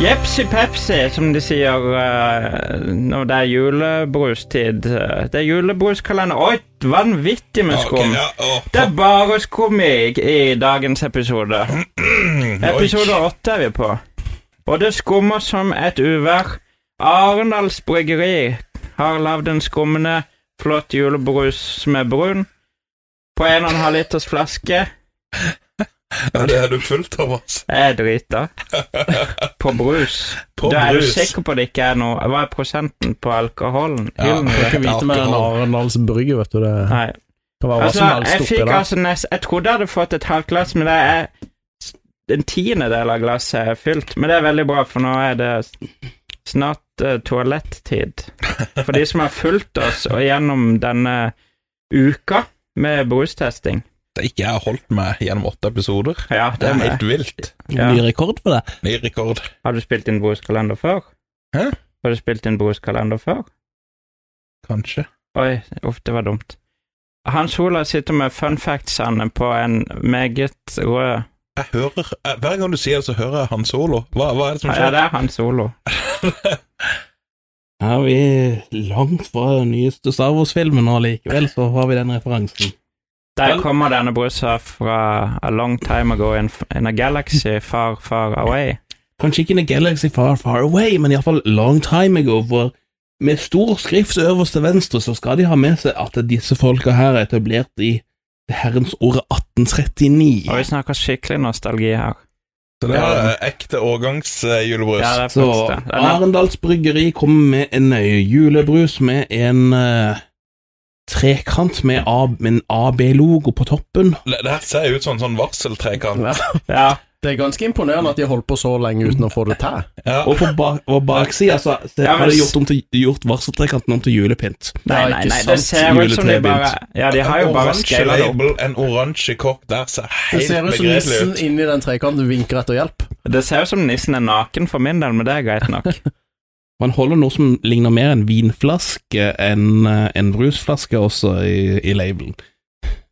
Jepsi pepsi, som de sier uh, når det er julebrustid. Det er julebruskalender. Oi, vanvittig med skum! skum. ja, Det er bare skum i, i dagens episode. Episode åtte er vi på. Og det skummer som et uvær. Arendals Bryggeri har lagd en skummende, flott julebrus som er brun, på en og en halv liters flaske. Ja, det er du full, Thomas. Jeg er drita. På brus. På du er du sikker på det ikke er noe Hva er prosenten på alkoholen? Ja. Du kan ikke vite den Alkohol. Arendals brygge, vet du. Det Nei. kan være hva Altså, som helst jeg oppi der. altså nest, Jeg trodde jeg hadde fått et halvt glass, men det er en tiendedel av glasset er fylt. Men det er veldig bra, for nå er det snart uh, toalettid. For de som har fulgt oss og gjennom denne uka med brustesting. Det ikke jeg har holdt meg gjennom åtte episoder. Ja, Det det er helt vilt. Ja. Ny rekord på det. Ny rekord. Har du spilt inn bruskalender før? Hæ? Har du spilt inn bruskalender før? Kanskje. Oi, uff, det var dumt. Hans Olav sitter med fun factsene på en meget rød Jeg hører, Hver gang du sier det, så hører jeg Hans Solo. Hva, hva er det som skjer? Ja, det er Hans Solo. Er vi langt fra den nyeste Star Wars-filmen, og likevel så har vi den referansen. Der kommer denne brusa fra a long time ago in, in a galaxy far, far away. Kanskje ikke in a galaxy far, far away, men iallfall long time ago, for med stor skrift øverst til venstre så skal de ha med seg at disse folka her er etablert i det herrens året 1839. Og vi snakker skikkelig nostalgi her. Så det er ekte årgangsjulebrus. Ja, det er Så Arendals Bryggeri kommer med en eh, julebrus med en eh, trekant med, A- en AB-logo på toppen. Det her ser ut som en sånn varseltrekant. Ja, Det er ganske imponerende at de har holdt på så lenge uten å få det til. Ja. Og på ba baksida så, så Ja, men har de gjort, til, gjort varseltrekanten om til julepynt. nei, nei, nei, det ser ut som de bare Ja, de har jo bare oransje det opp. en oransje kokk der ser helt begredelig ut. Det ser ut som nissen inni den trekanten vinker etter hjelp. Det ser ut som nissen er naken for min del, men det er greit nok. Man holder noe som ligner mer en vinflaske enn eh, en brusflaske også i, i labelen.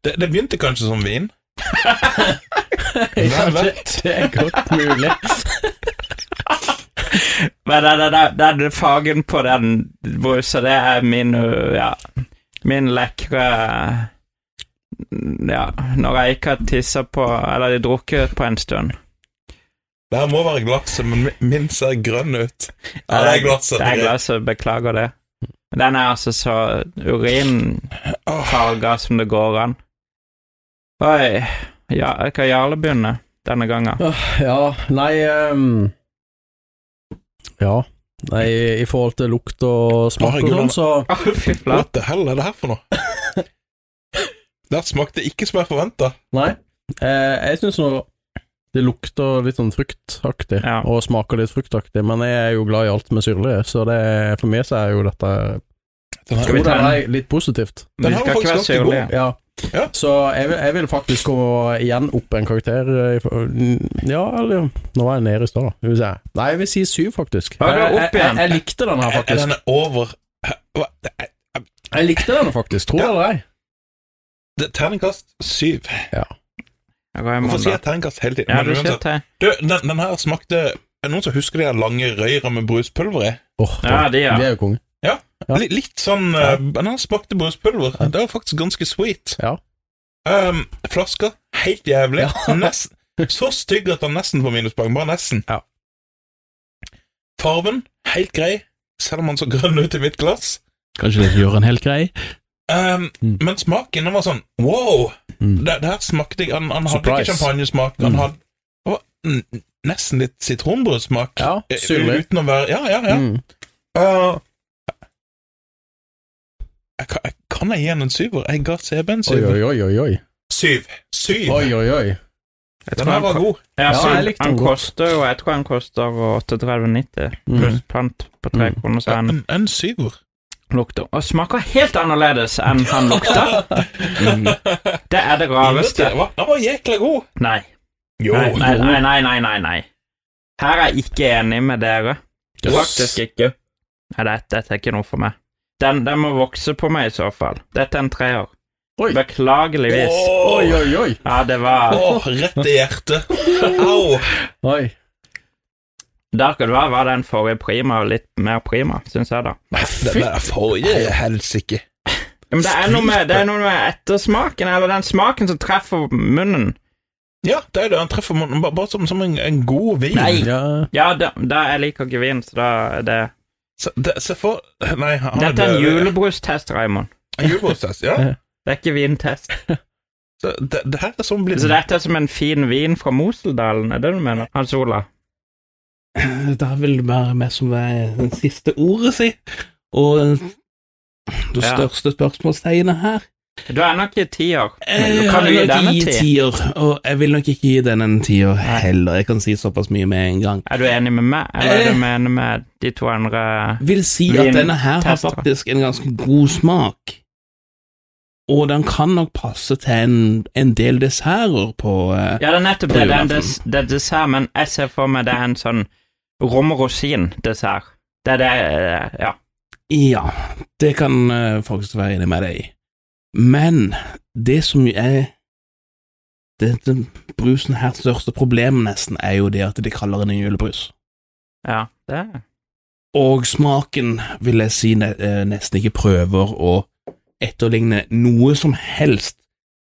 Det, det begynte kanskje som vin. Ja, Hvem det, vet? det er godt mulig. Men det, det, det, det er fargen på den brusa, det er min Ja, min lekre Ja, når jeg ikke har tissa på Eller drukket på en stund. Det her må være glasset, men min- ser grønn ut. Ja, det er glasset. Det er glasset, beklager det. Den er altså så urinfarga som det går an. Oi. Ja, jeg kan Jarle begynne denne gangen. Ja, nei um, Ja. Nei, i forhold til lukt og smak og sånn, så Hva the hell er det her for noe? Det smakte ikke som jeg forventa. Nei. Eh, jeg syns nå det lukter litt sånn fruktaktig, Ja. og smaker litt fruktaktig, men jeg er jo glad i alt med syrlig, så det, for meg så er jo dette Den Skal vi Jo, er litt positivt. Den har her være faktisk god. syrlige. Ja. Ja. Så jeg vil, jeg vil faktisk gå igjen opp en karakter. eh, i for- Ja, eller Nå var jeg nede i stad, da. Vi se. Nei, jeg vil si syv, faktisk. Ja, Jeg, jeg, jeg, jeg likte den her, Er faktisk. den over er- Jeg likte den faktisk, tror Ja. eller ei. det er Terningkast syv. Raymond, Hvorfor sier jeg terningkast hele tiden? Ja, Men du uansett. sier. Du, den, den her smakte Er det noen som husker de her lange røyra med bruspulver i? Oh, Ja, de, ja. De er jo konge. Ja. Litt, litt sånn Ja. eh, Den her smakte bruspulver. Det var faktisk ganske sweet. Ja. Um, flaska, helt jævlig. Ja. Nesten, så stygg at den nesten får minuspoeng. Bare nesten. Ja. Farven, helt grei, selv om den så grønn ut i mitt glass. Kanskje det gjør en helt grei? Um, Mm. Men smaken den var sånn wow! Mm. Det, det her smakte jeg Han, han hadde ikke champagnesmak. Han Mm. hadde det var nesten litt sitronbrødsmak. Ja, Eh, syrlig. Uten å være Ja, ja, ja. Mm. Uh, jeg, kan, jeg, kan jeg gi den en syver? Jeg ga CB en syver. oi, oi, oi, oi. Syv. Syv! Oi, oi, oi. Jeg Den her var god. Ja, Ja, jeg likte han den godt. koster jo Jeg tror han koster 38,90 pluss Mm. pant på tre Mm. kroner, En, en syver. Lukter Og smaker helt annerledes enn han lukter. Mm. Det er det rareste. Den var, jækla god! Nei, nei, nei, nei, nei, nei, nei. Her er jeg ikke enig med dere. Yes. Faktisk ikke. Nei, dette, dette er ikke noe for meg. Den, den må vokse på meg i så fall. Dette er en treer. Oi. Beklageligvis. Oi, oi, oi. Ja, det var oh, rett i hjertet. Au! Oi. Det være, var den forrige prima litt mer prima, syns jeg, da. Nei, det der forrige helsike. Men det er noe med, det er noe med ettersmaken, eller den smaken som treffer munnen. Ja, det er det. Han treffer munnen bare, bare som, som en, en god vin. Nei. Ja, Ja, da, da jeg liker ikke vin, så da er det Se, det, se for Nei, han Dette er en julebrustest, Raymond. En julebrustest, ja. Det er ikke vintest. Så det, det her er sånn blir Så dette er som en fin vin fra Moseldalen, er det du mener? Hans Ola? Det vil bare meg som er den siste ordet, si. Og det største spørsmålstegnet her Du er nok i tiår. Men Eh, du kan du jeg gi gi ti? tier, og jeg vil nok ikke gi den en tier heller. Jeg kan si såpass mye med en gang. Er du enig med meg, eller er Eh. du enig med de to andre? Vil si at denne her har faktisk en ganske god smak. Og den kan nok passe til en, en del desserter på eh, Ja, det er nettopp det. Det er dessert, men jeg ser for meg det er en sånn rom og rosin-dessert. Det er det eh, Ja. Ja, det kan jeg faktisk være enig med deg i. Men det som er denne brusen her største problem nesten, er jo det at de kaller den en julebrus. Ja, det er Og smaken vil jeg si eh, nesten ikke prøver å etterligne noe som helst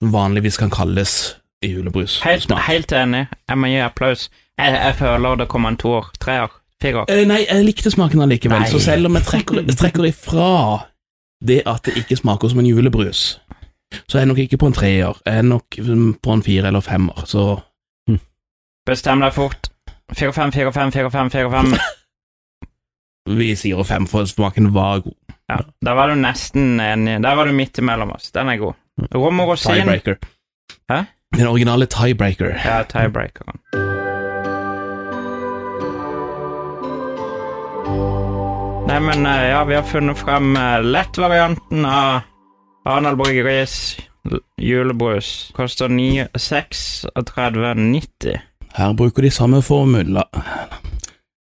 som vanligvis kan kalles julebrus. Helt, helt enig. Jeg må gi applaus. Jeg, jeg føler det kommer en toer, treer, firer. Eh, nei, jeg likte smaken allikevel, Nei. så selv om jeg trekker, jeg trekker ifra det at det ikke smaker som en julebrus, så er jeg nok ikke på en treer. Jeg er nok på en fire eller femmer, så Bestem deg fort. Fire, fem, fire, fem, fire, fem, fire, fem. vi sier fem, for smaken var god. Ja, Der var du nesten enig. Der var du midt imellom oss. Den er god. Rom og rosin. Tiebreaker. Hæ? Den originale tiebreaker. Ja, tiebreakeren. Nei, men eh, ja, vi har funnet frem eh, lettvarianten av Arnald Bryggeris julebrus. Koster 36,90. Her bruker de samme formula.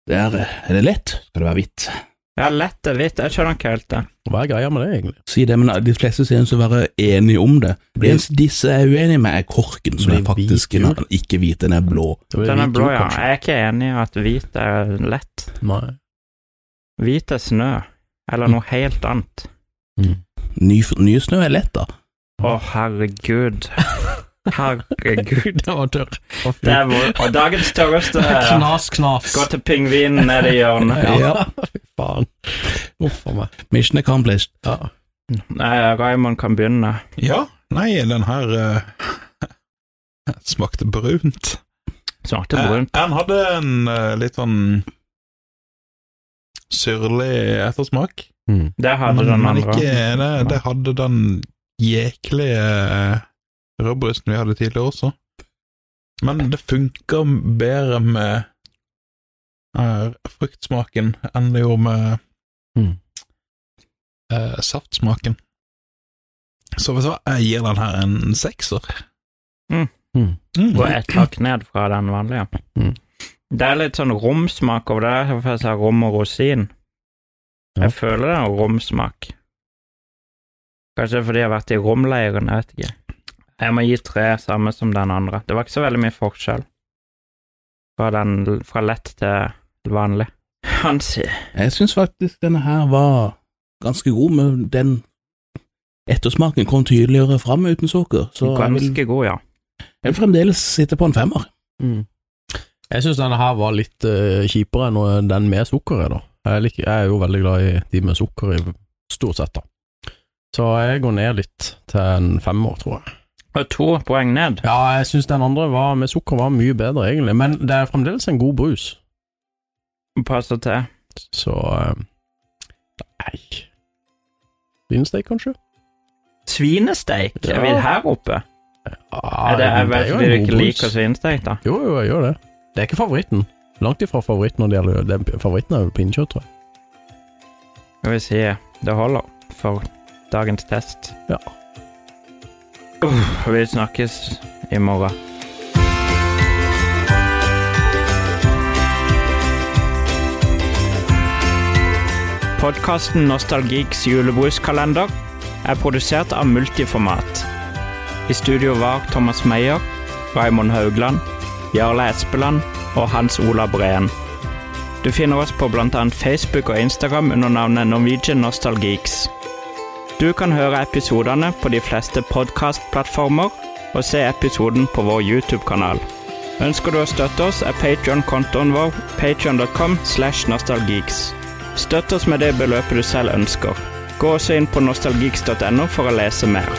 Der er det lett, skal det være hvitt. Ja, lett er hvitt. Jeg skjønner ikke helt det. Hva er greia med det, egentlig? Si det, men de fleste synes å være enige om det. Det eneste disse er uenige med, er korken, som Blir er faktisk hvit en- ikke hvit, den er blå. Den er hvit blå, ja. kanskje? Jeg er ikke enig i at hvit er lett. Nei. Hvit er snø. Eller noe helt annet. Ny, ny snø er lett, da. Å, herregud. Herregud. det var tørr. Det er vår, og dagens tørreste Knas, knas. Gå til pingvinen nede i hjørnet. Ja, fy faen. Uff a meg. Mission accomplished. Ja. Nei, Raymond kan begynne. Ja, nei, den her uh, smakte brunt. Smakte Eh, brunt. Den hadde en uh, litt sånn syrlig ettersmak. Mm. Det hadde men, den men andre. ikke det, det hadde den jæklige rødbrusen vi hadde tidligere også. Men det funker bedre med uh, fruktsmaken enn det gjorde med Mm. eh, saftsmaken. Så vet du hva, jeg gir den her en sekser. Mm. Mm. Mm. Gå ett hakk ned fra den vanlige. Mm. Det er litt sånn romsmak over det, derfor jeg sa rom og rosin. Ja. Jeg føler det er romsmak. Kanskje fordi jeg har vært i romleiren, jeg vet ikke. Jeg må gi tre, samme som den andre. Det var ikke så veldig mye forskjell fra, den, fra lett til vanlig. Hansi. Jeg syns faktisk denne her var ganske god, men den ettersmaken kom tydeligere fram uten sukker, så ganske vil, god, ja. jeg vil fremdeles sitte på en femmer. Mm. Jeg syns denne her var litt uh, kjipere enn den med sukker i, da. Jeg, liker, jeg er jo veldig glad i de med sukker i, stort sett, da. Så jeg går ned litt til en femmer, tror jeg. To poeng ned. Ja, jeg syns den andre var, med sukker var mye bedre, egentlig, men det er fremdeles en god brus. Passer til. Så eh, Nei Svinesteik, kanskje? Svinesteik, Ja. er vi her oppe? Ja, er det, jeg vet en god ikke liker svinesteik, da. Jo, jo, jeg gjør det. Det er ikke favoritten. Langt ifra favoritten når det gjelder det, Favoritten er jo pinnekjøtt, tror jeg. Skal vi si det holder for dagens test. Ja. Vi snakkes i morgen. Podkasten Nostalgiks julebruskalender er produsert av Multiformat. I studio var Thomas Meyer, Raymond Haugland, Jarle Espeland og Hans Ola Breen. Du finner oss på bl.a. Facebook og Instagram under navnet Norwegian Nostalgeeks. Du kan høre episodene på de fleste podkastplattformer og se episoden på vår YouTube-kanal. Ønsker du å støtte oss, er Patreon-kontoen vår patreon.com slash nostalgeeks. Støtt oss med det beløpet du selv ønsker. Gå også inn på nostalgeeks.no for å lese mer.